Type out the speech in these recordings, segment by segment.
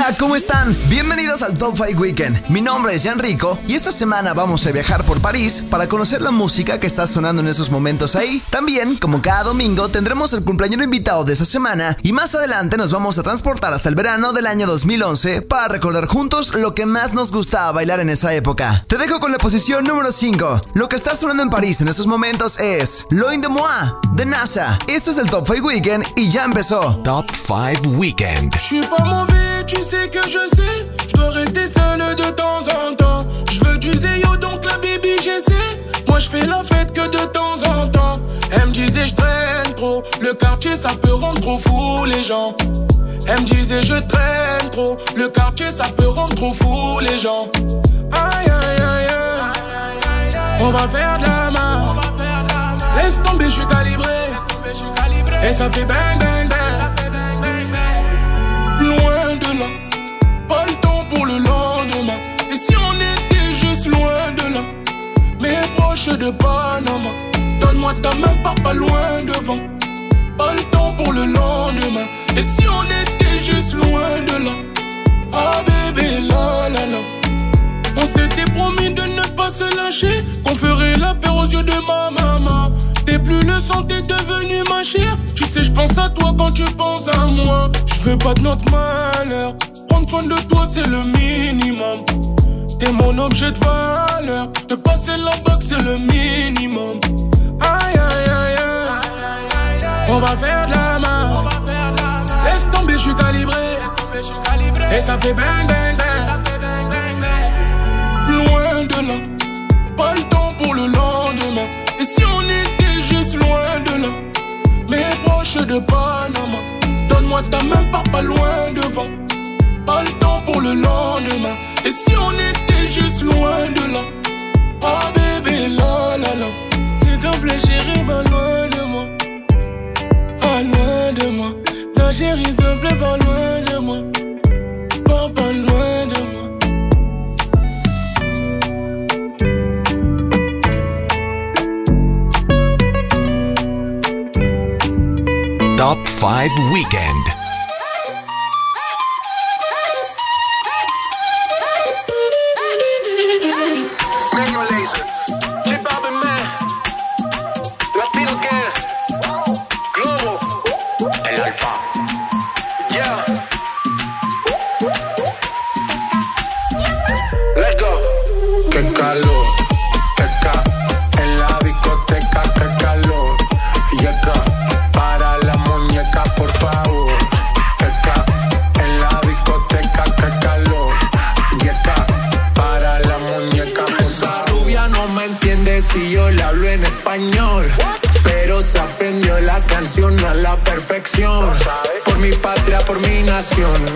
Hola, ¿cómo están? Bienvenidos al Top 5 Weekend. Mi nombre es Jan Rico y esta semana vamos a viajar por París para conocer la música que está sonando en esos momentos ahí. También, como cada domingo, tendremos el cumpleaños invitado de esa semana y más adelante nos vamos a transportar hasta el verano del año 2011 para recordar juntos lo que más nos gustaba bailar en esa época. Te dejo con la posición número 5. Lo que está sonando en París en estos momentos es Loin de Moi de NASA. Esto es el Top 5 Weekend y ya empezó. Top 5 Weekend. Tu sais que je sais, je dois rester seul de temps en temps. Je veux du zéyo, donc la baby j'essaie. Moi je fais la fête que de temps en temps. Elle me disait je traîne trop, le quartier ça peut rendre trop fou les gens. Elle me disait je traîne trop, le quartier ça peut rendre trop fou les gens. Aïe aïe aïe aïe, on va faire de la main. Laisse tomber, je suis calibré. Et ça fait bang bang bang de là. Pas le temps pour le lendemain. Et si on était juste loin de là, mais proche de Panama. Donne-moi ta main, pars pas loin devant. Pas le temps pour le lendemain. Et si on était juste loin de là, ah bébé, la la la. On s'était promis de ne pas se lâcher, qu'on ferait la paix aux yeux de ma maman. T'es plus le sang, t'es devenu ma chère. Tu sais, je pense à toi quand tu penses à moi. Je veux pas de notre malheur. Prendre soin de toi, c'est le minimum. T'es mon objet de valeur. De passer la boxe, c'est le minimum. Aïe, aïe, aïe, aïe. On va faire de la main. Laisse tomber, je suis calibré. Et ça fait bang, bang, bang. De là. Pas le temps pour le lendemain. Et si on était juste loin de là, mais proche de Panama, donne-moi ta main, pars pas loin devant. Pas le temps pour le lendemain. Et si on était juste loin de là, oh bébé, la la la. S'il te plaît, chérie, pas loin de moi. Pas loin de moi. Ta chérie, s'il te plaît, pas loin de moi. Pas, pas loin Top 5 Weekend.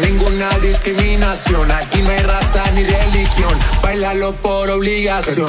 Ninguna discriminación. Aquí no hay raza ni religión, bailalo por obligación.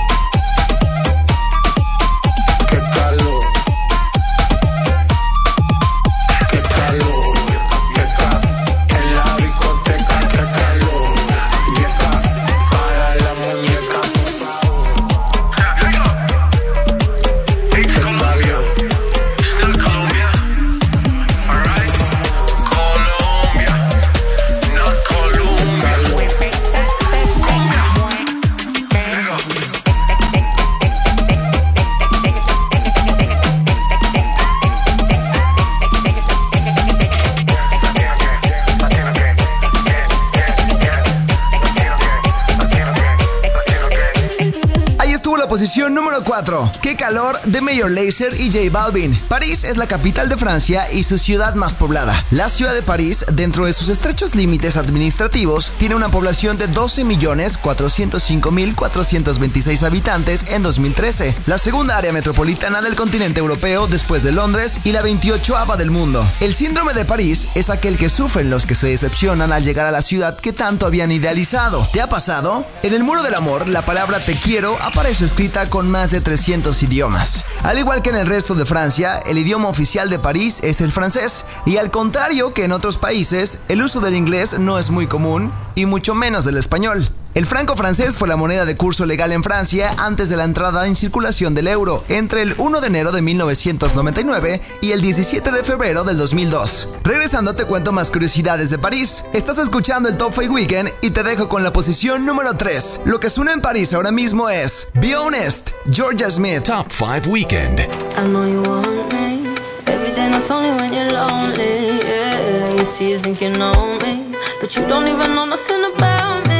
4. Qué calor de Mayor Lazer y J Balvin. París es la capital de Francia y su ciudad más poblada. La ciudad de París, dentro de sus estrechos límites administrativos, tiene una población de 12.405.426 habitantes en 2013, la segunda área metropolitana del continente europeo después de Londres y la 28 del mundo. El síndrome de París es aquel que sufren los que se decepcionan al llegar a la ciudad que tanto habían idealizado. ¿Te ha pasado? En el muro del amor, la palabra te quiero aparece escrita con más de 300 idiomas. Al igual que en el resto de Francia, el idioma oficial de París es el francés, y al contrario que en otros países, el uso del inglés no es muy común, y mucho menos del español. El franco francés fue la moneda de curso legal en Francia antes de la entrada en circulación del euro, entre el 1 de enero de 1999 y el 17 de febrero del 2002. Regresando te cuento más curiosidades de París. Estás escuchando el Top 5 Weekend y te dejo con la posición número 3. Lo que suena en París ahora mismo es Be Honest, Georgia Smith. Top 5 Weekend. I know you want me. Every day, not only when you're lonely. Yeah, you see, you think you know me. But you don't even know nothing about me.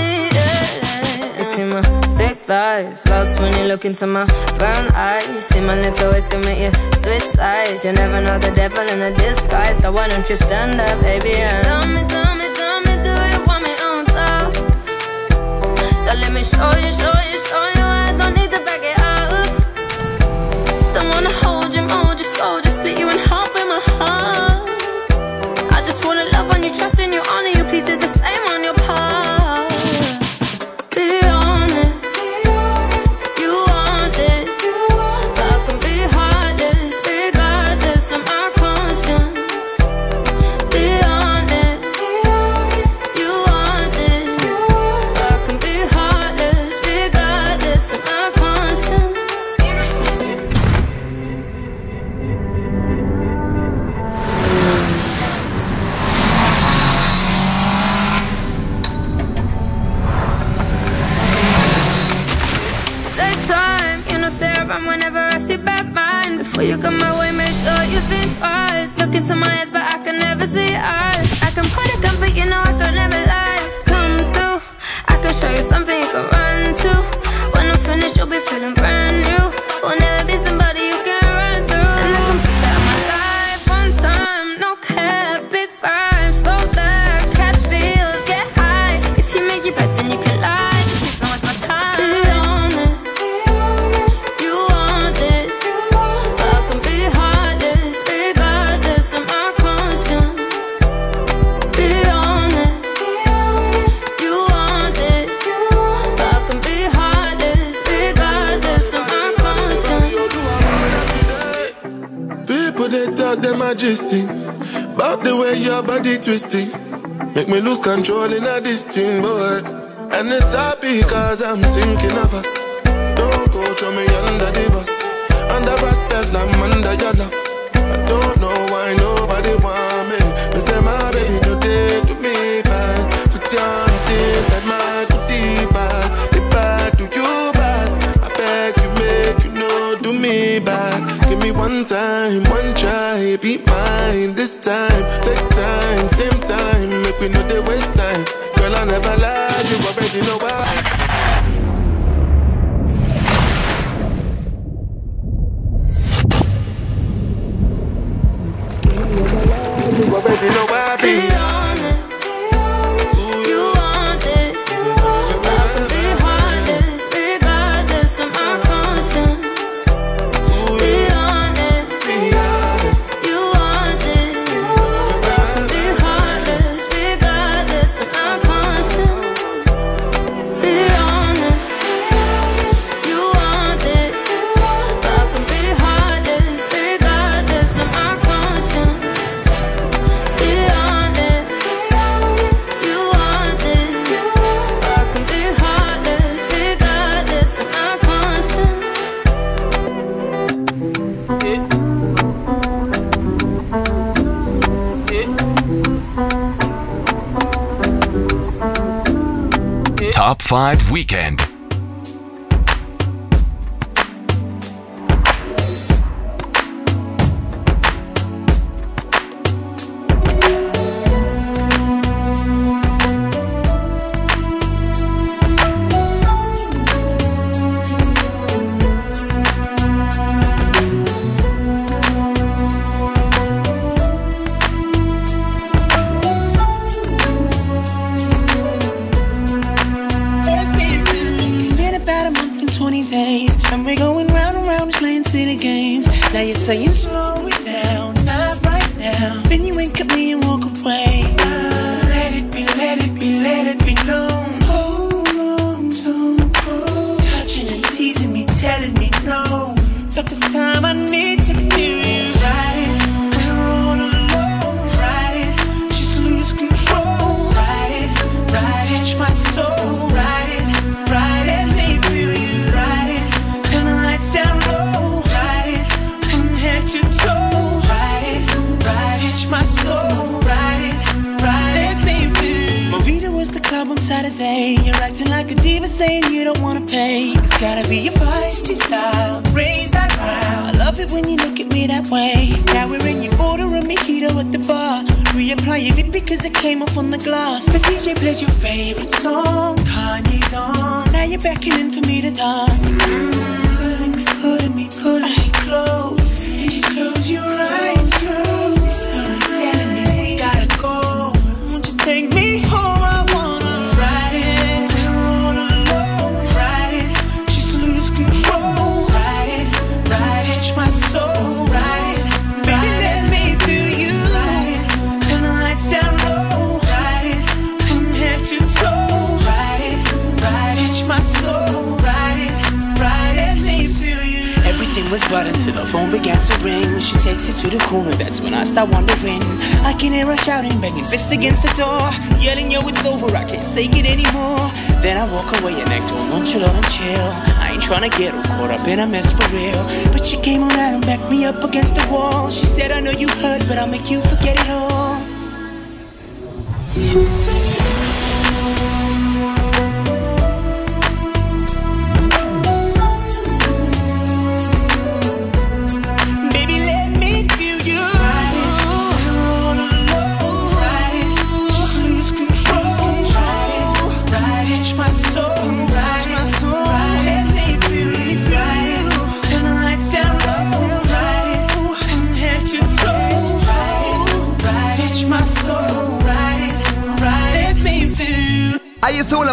See my thick thighs, lost when you look into my brown eyes. See my little ways can make you switch sides. You never know the devil in a disguise, so why don't you stand up, baby? And tell me, tell me, tell me, do you want me on top? So let me show you, show you, show you. I don't need to back it up. Don't wanna hold you, mold you, scold you, split you in half with my heart. I just wanna love on you, trust in you, honor you. Please do the same on your part. You come my way, make sure you think twice. Look into my eyes, but I can never see eyes. I can point a gun, but you know I could never lie. Come through, I can show you something you can run to. When I'm finished, you'll be feeling brand new. Will never be somebody Talk them majesty About the way your body twisting. Make me lose control in a this boy And it's happy cause I'm thinking of us. Don't go throw me under the bus. Under respect, I'm under your love one time, one try Be mine this time. Take time, same time Make we know they waste time. Girl I never lie, you already know why. You already know why 5 Weekend. On. Now you're beckoning for me to dance. Was right until the phone began to ring. She takes it to the corner, that's when I start wondering. I can hear her shouting, banging fist against the door. Yelling, yo, it's over, I can't take it anymore. Then I walk away and act all nonchalant and chill. I ain't tryna get her caught up in a mess for real. But she came around and backed me up against the wall. She said, I know you heard, but I'll make you forget it all.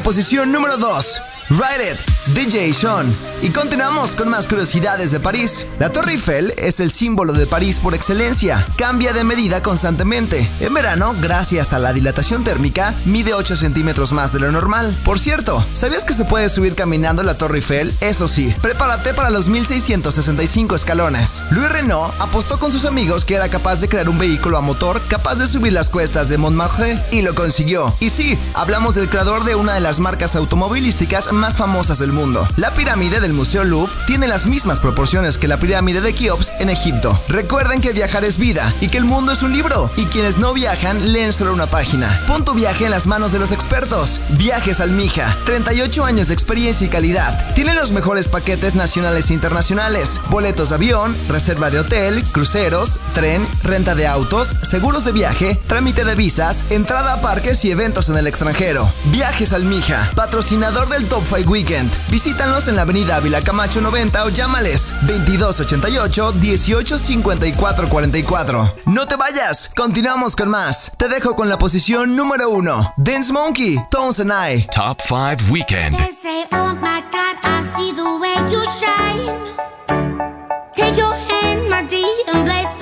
Posición número 2. Ride It, DJ Sean. Y continuamos con más curiosidades de París. La Torre Eiffel es el símbolo de París por excelencia. Cambia de medida constantemente. En verano, gracias a la dilatación térmica, mide 8 centímetros más de lo normal. Por cierto, ¿sabías que se puede subir caminando la Torre Eiffel? Eso sí, prepárate para los 1665 escalones. Louis Renault apostó con sus amigos que era capaz de crear un vehículo a motor capaz de subir las cuestas de Montmartre y lo consiguió. Y sí, hablamos del creador de una de las marcas automovilísticas más famosas del mundo. La pirámide del Museo Louvre tiene las mismas proporciones que la pirámide de Keops en Egipto. Recuerden que viajar es vida y que el mundo es un libro y quienes no viajan leen solo una página. Pon tu viaje en las manos de los expertos. Viajes Almija, 38 años de experiencia y calidad. Tiene los mejores paquetes nacionales e internacionales. Boletos de avión, reserva de hotel, cruceros, tren, renta de autos, seguros de viaje, trámite de visas, entrada a parques y eventos en el extranjero. Viajes Almija, patrocinador del Top 5 Weekend. Visítanos en la avenida Ávila Camacho 90 o llámales 2288 1854 44. No te vayas, continuamos con más. Te dejo con la posición número 1. Dance Monkey, Tones and I. Top 5 Weekend. They say, oh my God, I see the way you shine. Take your hand, my dear, and place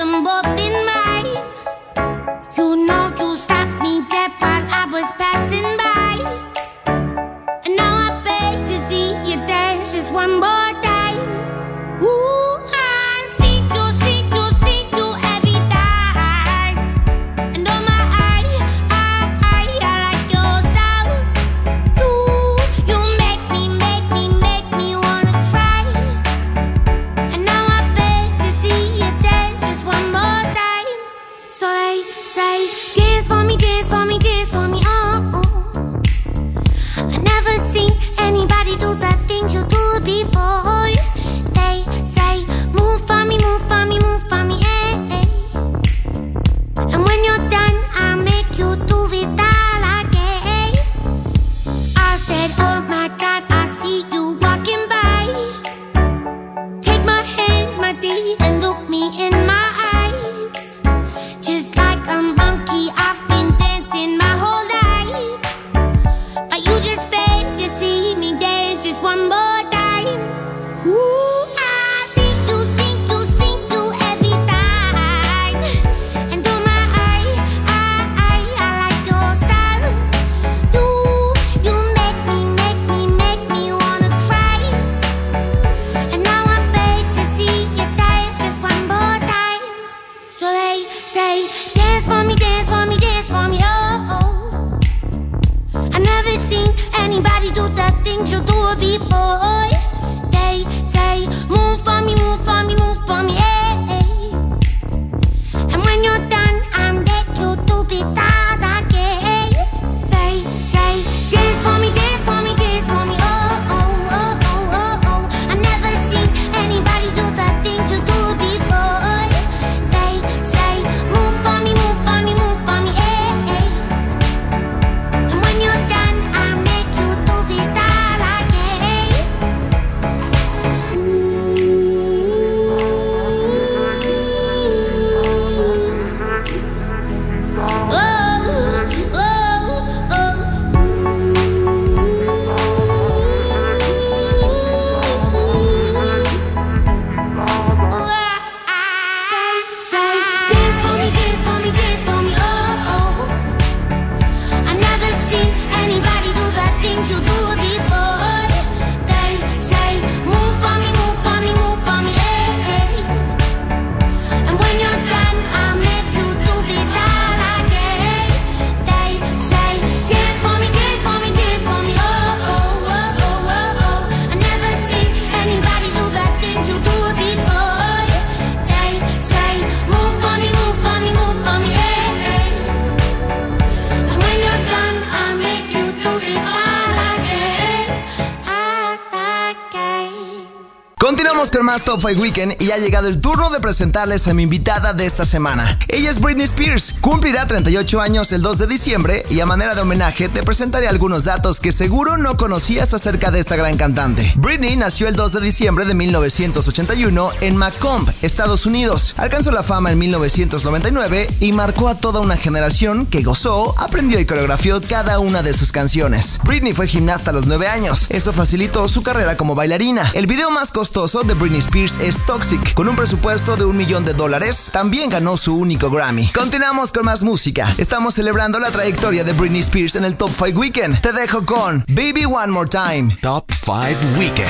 con más Top 5 Weekend y ha llegado el turno de presentarles a mi invitada de esta semana. Ella es Britney Spears, cumplirá 38 años el 2 de diciembre y a manera de homenaje te presentaré algunos datos que seguro no conocías acerca de esta gran cantante. Britney nació el 2 de diciembre de 1981 en Macomb, Estados Unidos. Alcanzó la fama en 1999 y marcó a toda una generación que gozó, aprendió y coreografió cada una de sus canciones. Britney fue gimnasta a los 9 años. Eso facilitó su carrera como bailarina. El video más costoso de Britney Spears es Toxic, con un presupuesto de un millón de dólares. También ganó su único Grammy. Continuamos con más música. Estamos celebrando la trayectoria de Britney Spears en el Top 5 Weekend. Te dejo con Baby One More Time. Top 5 Weekend.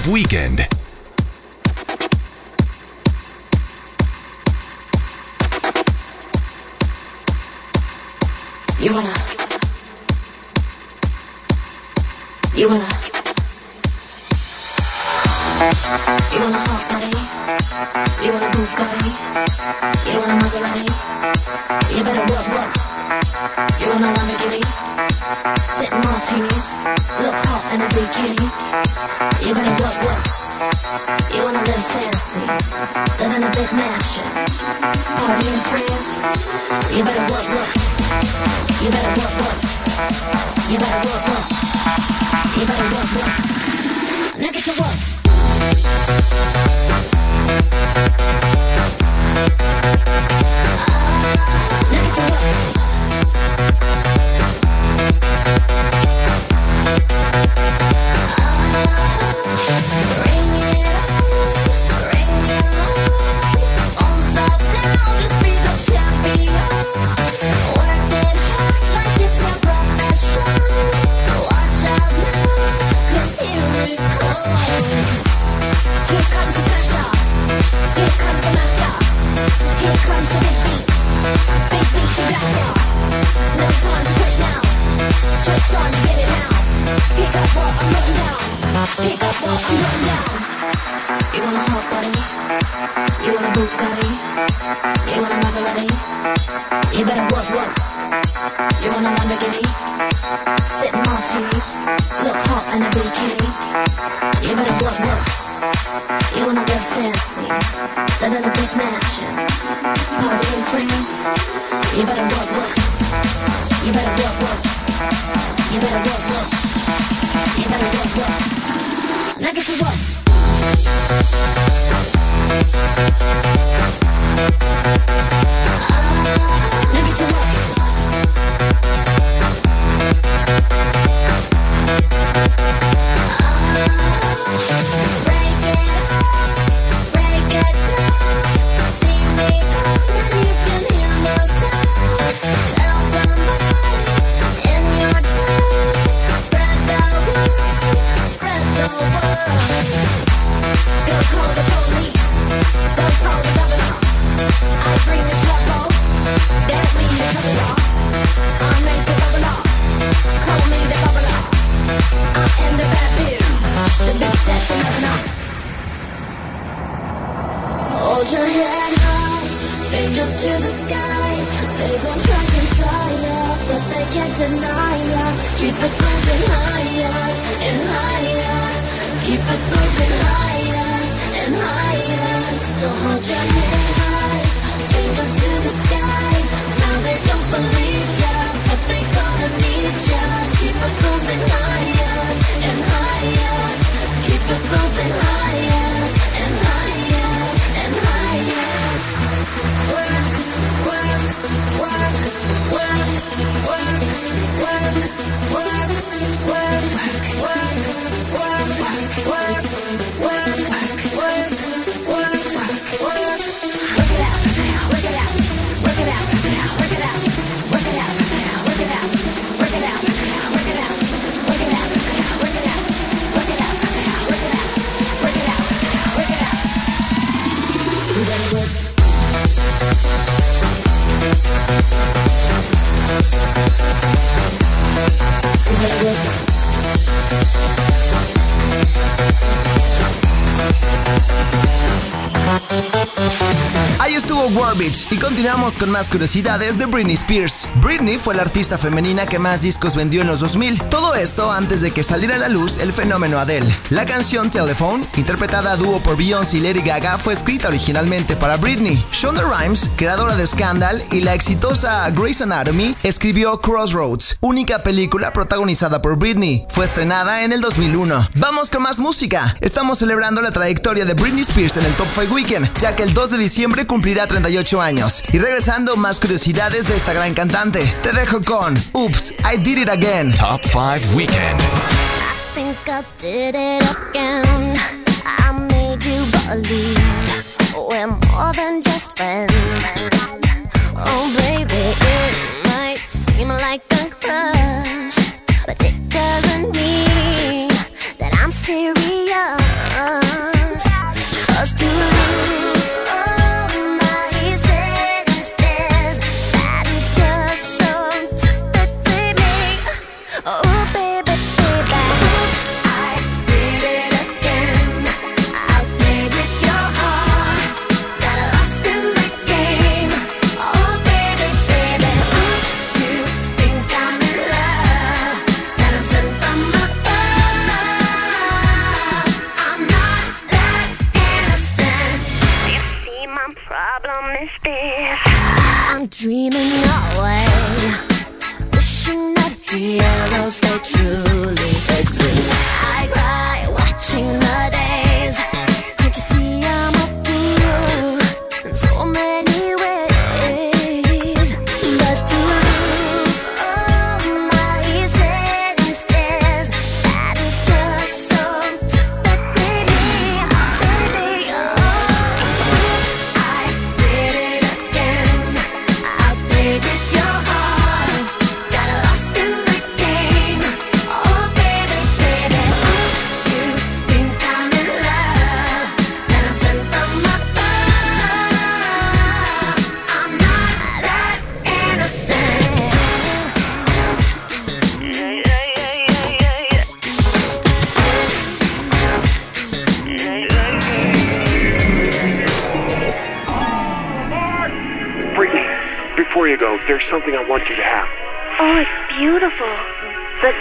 5 Weekend. You wanna? You wanna? You wanna hot body You wanna Bugatti You wanna Maserati You better work, work. You wanna Lamborghini Sip martinis Look hot in a bikini. You better work, work. You wanna live fancy Live in a big mansion. Party in France You better work, work. You better work, work. You better work, work. You better work, work. Now get to work. Now get to work look hot in a bikini. You better work, work. y continuamos con más curiosidades de Britney Spears. Britney fue la artista femenina que más discos vendió en los 2000. Todo esto antes de que saliera a la luz el fenómeno Adele. La canción Telephone, interpretada a dúo por Beyoncé y Lady Gaga, fue escrita originalmente para Britney. Shonda Rhimes, creadora de Scandal y la exitosa Grey's Anatomy, escribió Crossroads, única película protagonizada por Britney. Fue estrenada en el 2001. Vamos con más música. Estamos celebrando la trayectoria de Britney Spears en el Top 5 Weekend, ya que el 2 de diciembre cumplirá 38 años. Y regresando, más curiosidades de esta gran cantante. Te dejo con Oops, I Did It Again. Top 5 Weekend. think I did it again. I made you believe we're more than just friends. Oh, baby, it might seem like a crush, but it doesn't mean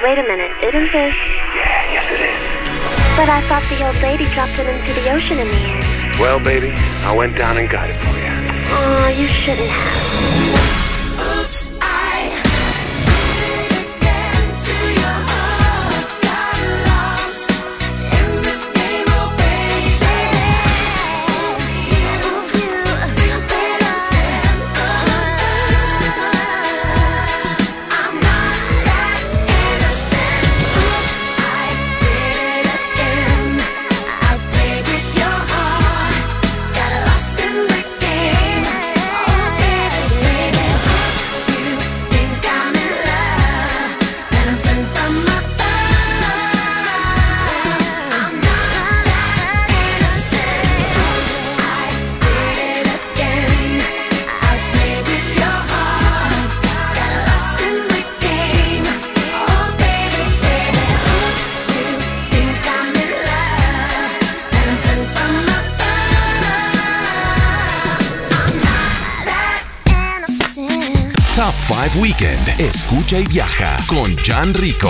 Wait a minute, isn't this? Yeah, yes it is. But I thought the old lady dropped it into the ocean in the air. Well, baby, I went down and got it for you. Aw, oh, you shouldn't have. Escucha y viaja con Jan Rico.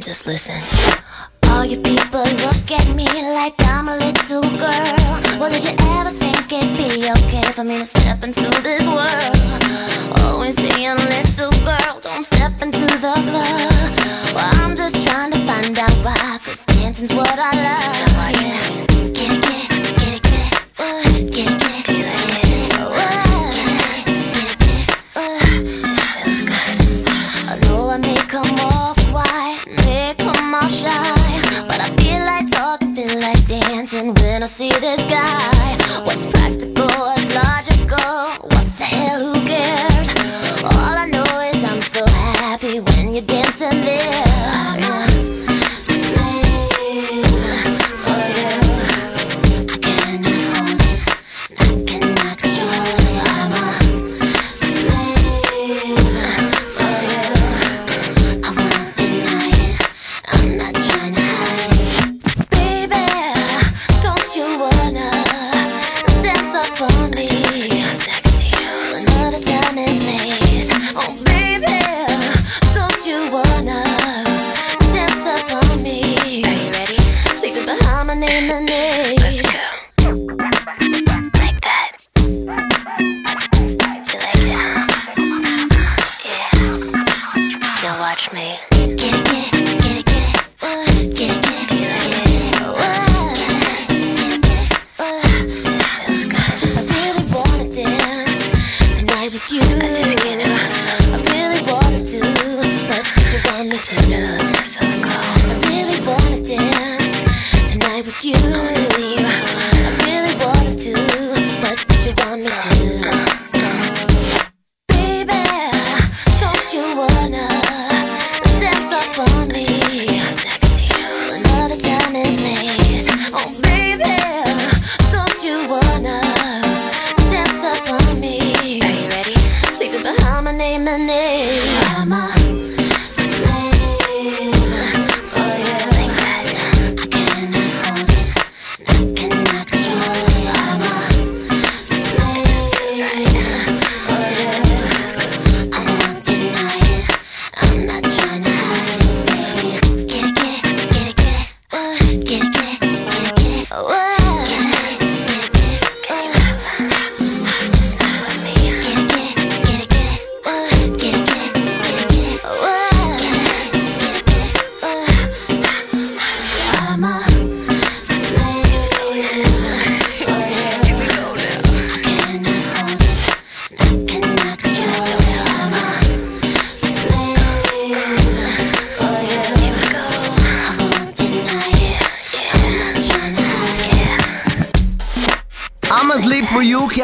just listen. All you people look at me like I'm a little girl. Well, did you ever think it'd be okay for me to step into this world? Always oh, seeing little girl the blur. Well, I'm just trying to find out why. Cause dancing's what I love.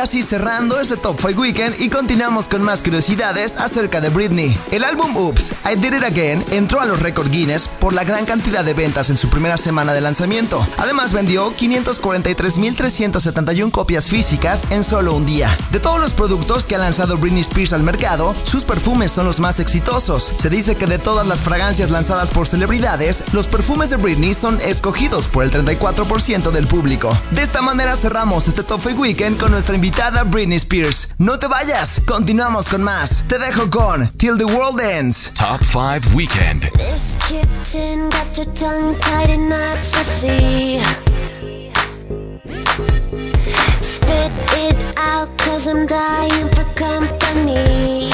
Así cerrando este Top 5 Weekend y continuamos con más curiosidades acerca de Britney. El álbum Oops, I Did It Again entró a los récords Guinness por la gran cantidad de ventas en su primera semana de lanzamiento. Además vendió 543.371 copias físicas en solo un día. De todos los productos que ha lanzado Britney Spears al mercado, sus perfumes son los más exitosos. Se dice que de todas las fragancias lanzadas por celebridades, los perfumes de Britney son escogidos por el 34% del público. De esta manera cerramos este Top 5 Weekend con nuestra invitada invitada Britney Spears. No te vayas, continuamos con más. Te dejo con Till the World Ends. Top 5 Weekend. This kitten got your tongue tied in knots, to see. Spit it out, cause I'm dying for company.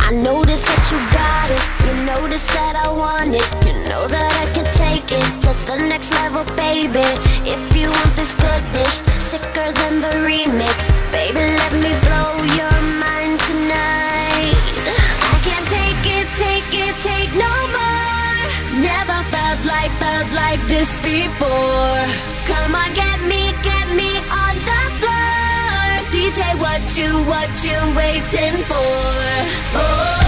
I notice that you got it, you notice that I want it, you know that I can take it to the next level, baby. If you want this goodness sicker than the remix. Baby, let me blow your mind tonight. I can't take it, take it, take no more. Never felt like, felt like this before. Come on, get me, get me on the floor. DJ, what you, what you waiting for? Oh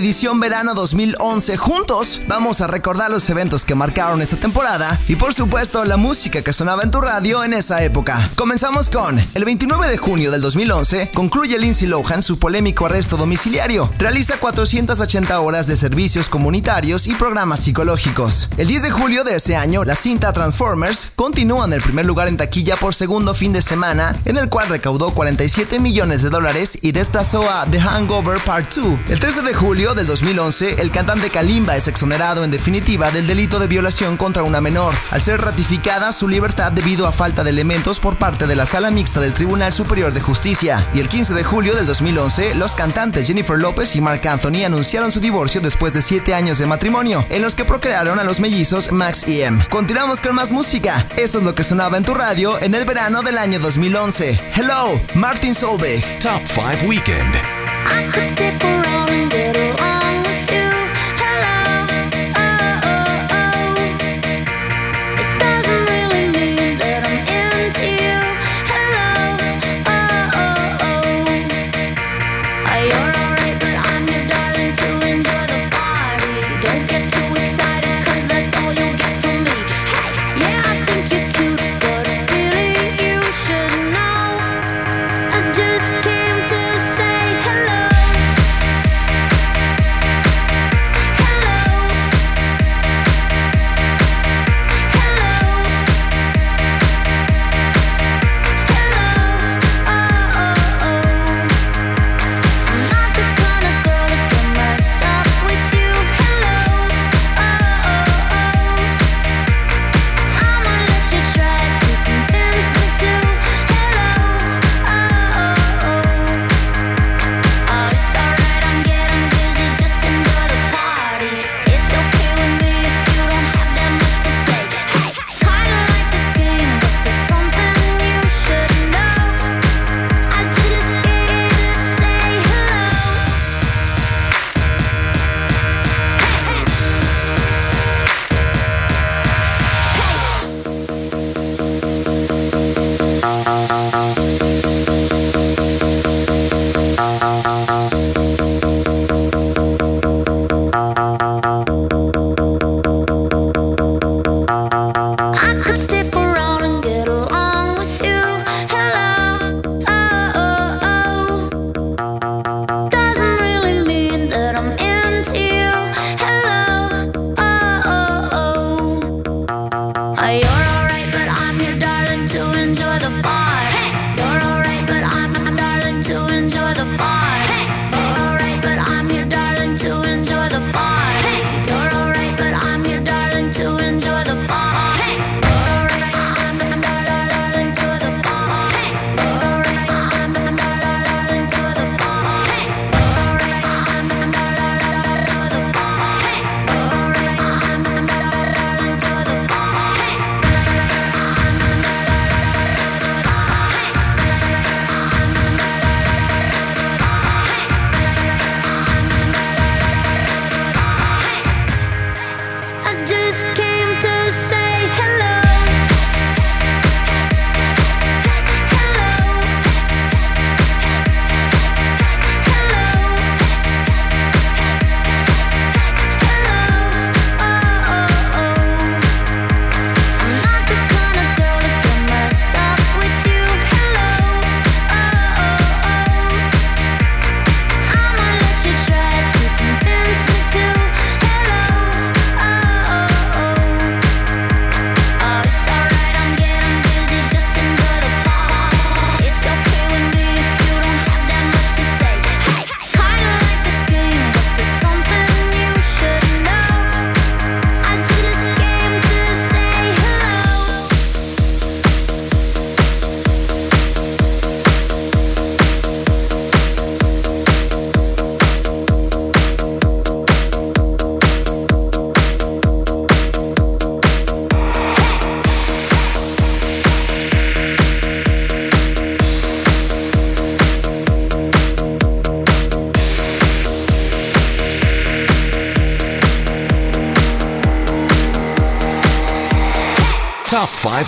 edición verano 2011. Juntos vamos a recordar los eventos que marcaron esta temporada y por supuesto la música que sonaba en tu radio en esa época. Comenzamos con el 29 de junio del 2011 concluye Lindsay Lohan su polémico arresto domiciliario. Realiza 480 horas de servicios comunitarios y programas psicológicos. El 10 de julio de ese año la cinta Transformers continúa en el primer lugar en taquilla por segundo fin de semana en el cual recaudó 47 millones de dólares y desplazó a The Hangover Part 2. El 13 de julio del 2011, el cantante Kalimba es exonerado en definitiva del delito de violación contra una menor, al ser ratificada su libertad debido a falta de elementos por parte de la Sala Mixta del Tribunal Superior de Justicia. Y el 15 de julio del 2011, los cantantes Jennifer Lopez y Mark Anthony anunciaron su divorcio después de 7 años de matrimonio, en los que procrearon a los mellizos Max y M. Continuamos con más música. Esto es lo que sonaba en tu radio en el verano del año 2011. Hello, Martin Solveig. Top 5 Weekend. I could stay forever and get along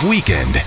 Weekend.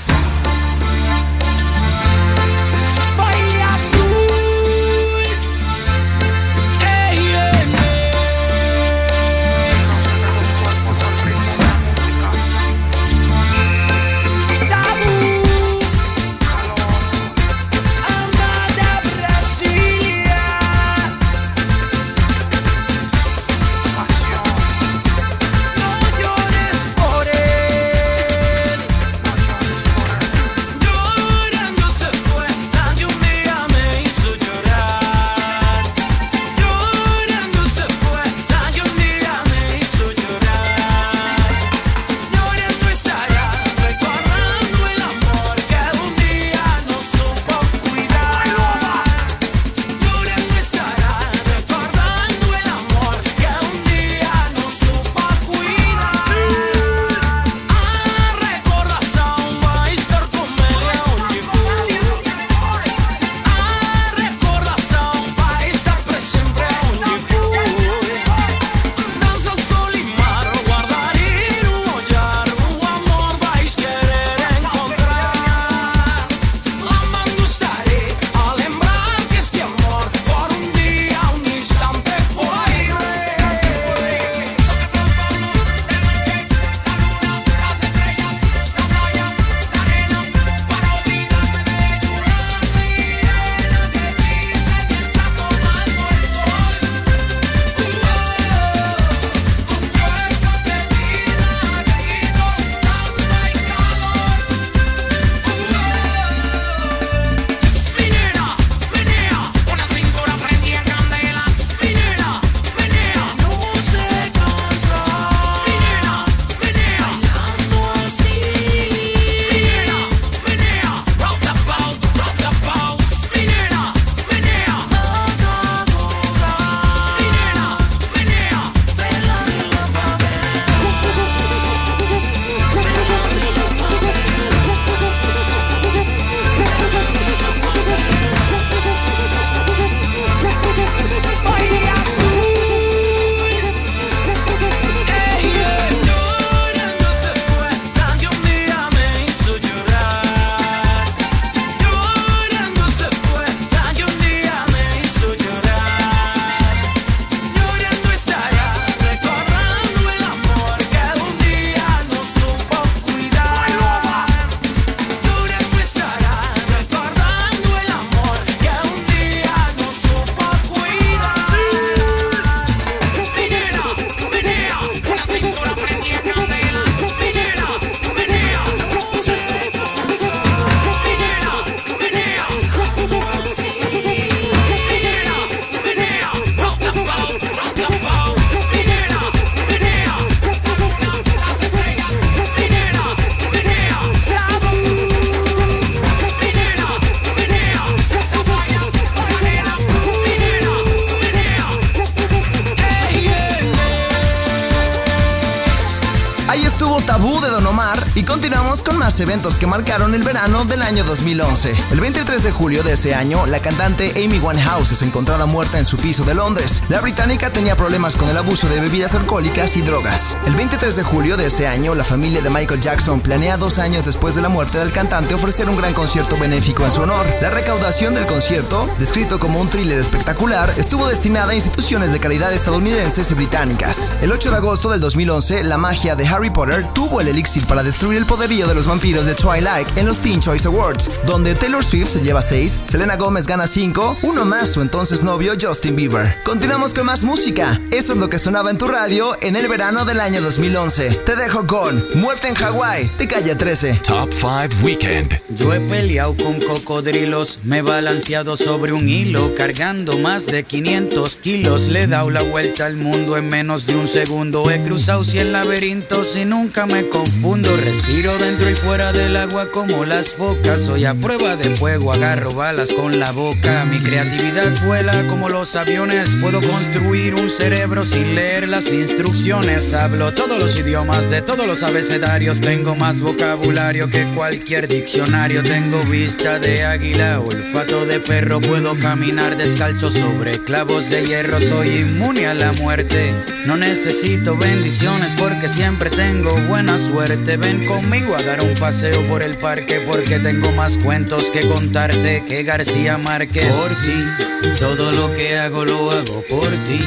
El verano del año 2011. El 23 de julio de ese año, la cantante Amy Winehouse es encontrada muerta en su piso de Londres. La británica tenía problemas con el abuso de bebidas alcohólicas y drogas. El 23 de julio de ese año, la familia de Michael Jackson planea dos años después de la muerte del cantante ofrecer un gran concierto benéfico en su honor. La recaudación del concierto, descrito como un thriller espectacular, estuvo destinada a instituciones de caridad estadounidenses y británicas. El 8 de agosto del 2011, la magia de Harry Potter tuvo el elixir para destruir el poderío de los vampiros de Twilight en los Teen Choice Awards, donde Taylor Swift se lleva 6, Selena Gomez gana 5, uno más su entonces novio Justin Bieber. Continuamos con más música. Eso es lo que sonaba en tu radio en el verano del año 2011. Te dejo con Muerte en Hawái, de calle 13. Top 5 Weekend. Yo he peleado con cocodrilos, me he balanceado sobre un hilo, cargando más de 500 kilos. Le he dado la vuelta al mundo en menos de un segundo. He cruzado 100 laberintos y nunca me confundo. Respiro dentro y fuera del agua como las focas. Soy a prueba de fuego, agarro balas con la boca. Mi creatividad vuela como los aviones. Puedo construir un cerebro sin leer las instrucciones. Hablo todos los idiomas de todos los abecedarios. Tengo más vocabulario que cualquier diccionario. Tengo vista de águila, olfato de perro. Puedo caminar descalzo sobre clavos de hierro. Soy inmune a la muerte. No necesito bendiciones porque siempre tengo buena suerte. Ven conmigo a dar un paseo por el parque porque tengo más cuentos que contarte que García Márquez. Por ti, todo lo que hago lo hago por ti.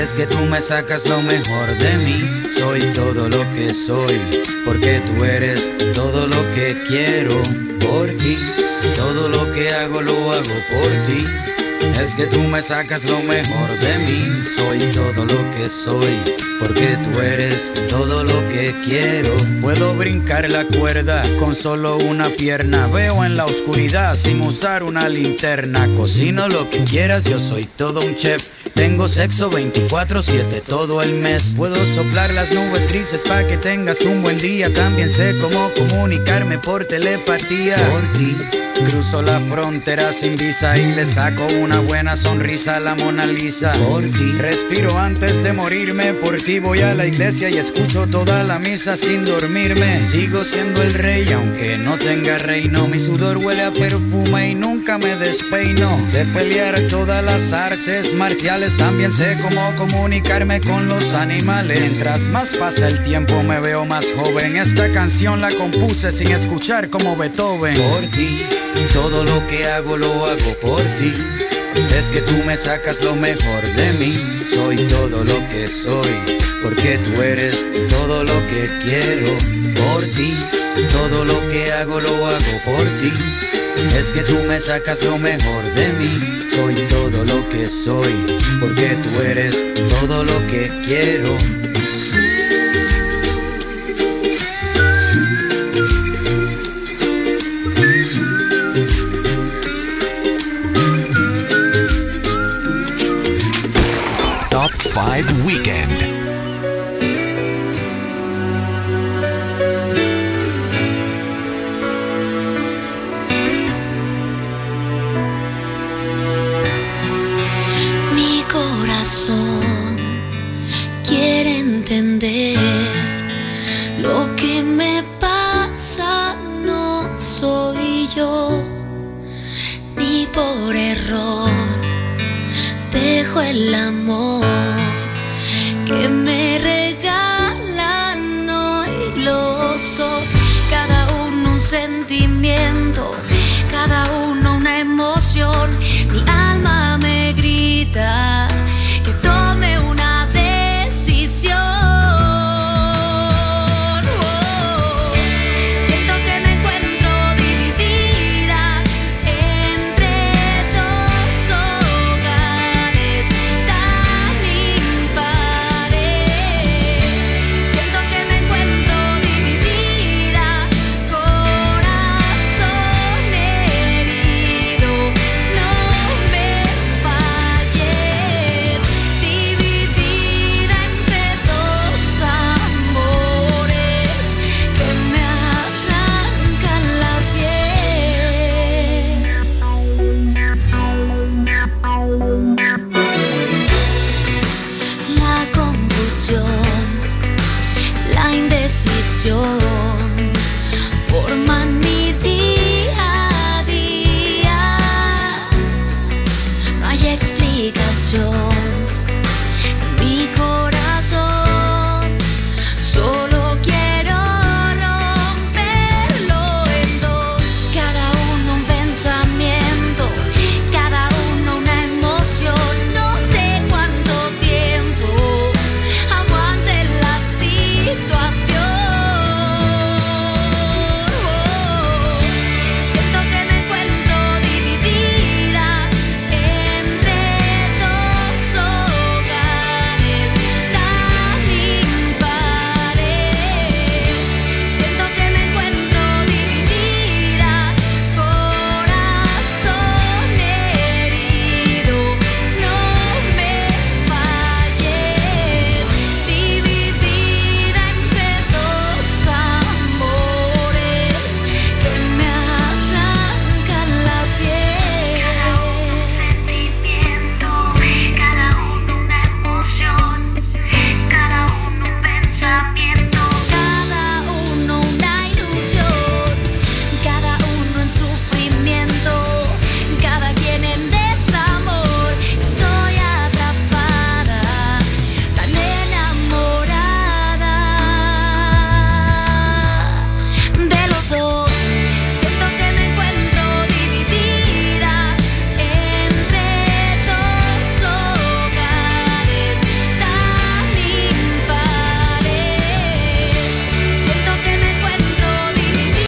Es que tú me sacas lo mejor de mí. Soy todo lo que soy porque tú eres todo lo que quiero por ti. Todo lo que hago lo hago por ti. Es que tú me sacas lo mejor de mí. Soy todo lo que soy porque tú eres todo lo que quiero. Puedo brincar la cuerda con solo una pierna. Veo en la oscuridad sin usar una linterna. Cocino lo que quieras, yo soy todo un chef. Tengo sexo 24-7 todo el mes. Puedo soplar las nubes grises para que tengas un buen día. También sé cómo comunicarme por telepatía. Por ti. Cruzo la frontera sin visa y le saco una buena sonrisa a la Mona Lisa. Por ti. Respiro antes de morirme. Por ti voy a la iglesia y escucho toda la misa sin dormirme. Sigo siendo el rey aunque no tenga reino. Mi sudor huele a perfume y nunca me despeino. Sé pelear todas las artes marciales. También sé cómo comunicarme con los animales. Mientras más pasa el tiempo me veo más joven. Esta canción la compuse sin escuchar como Beethoven. Por ti. Todo lo que hago lo hago por ti. Es que tú me sacas lo mejor de mí. Soy todo lo que soy. Porque tú eres todo lo que quiero por ti. Todo lo que hago lo hago por ti. Es que tú me sacas lo mejor de mí. Soy todo lo que soy. Porque tú eres todo lo que quiero. Top 5 Weekend.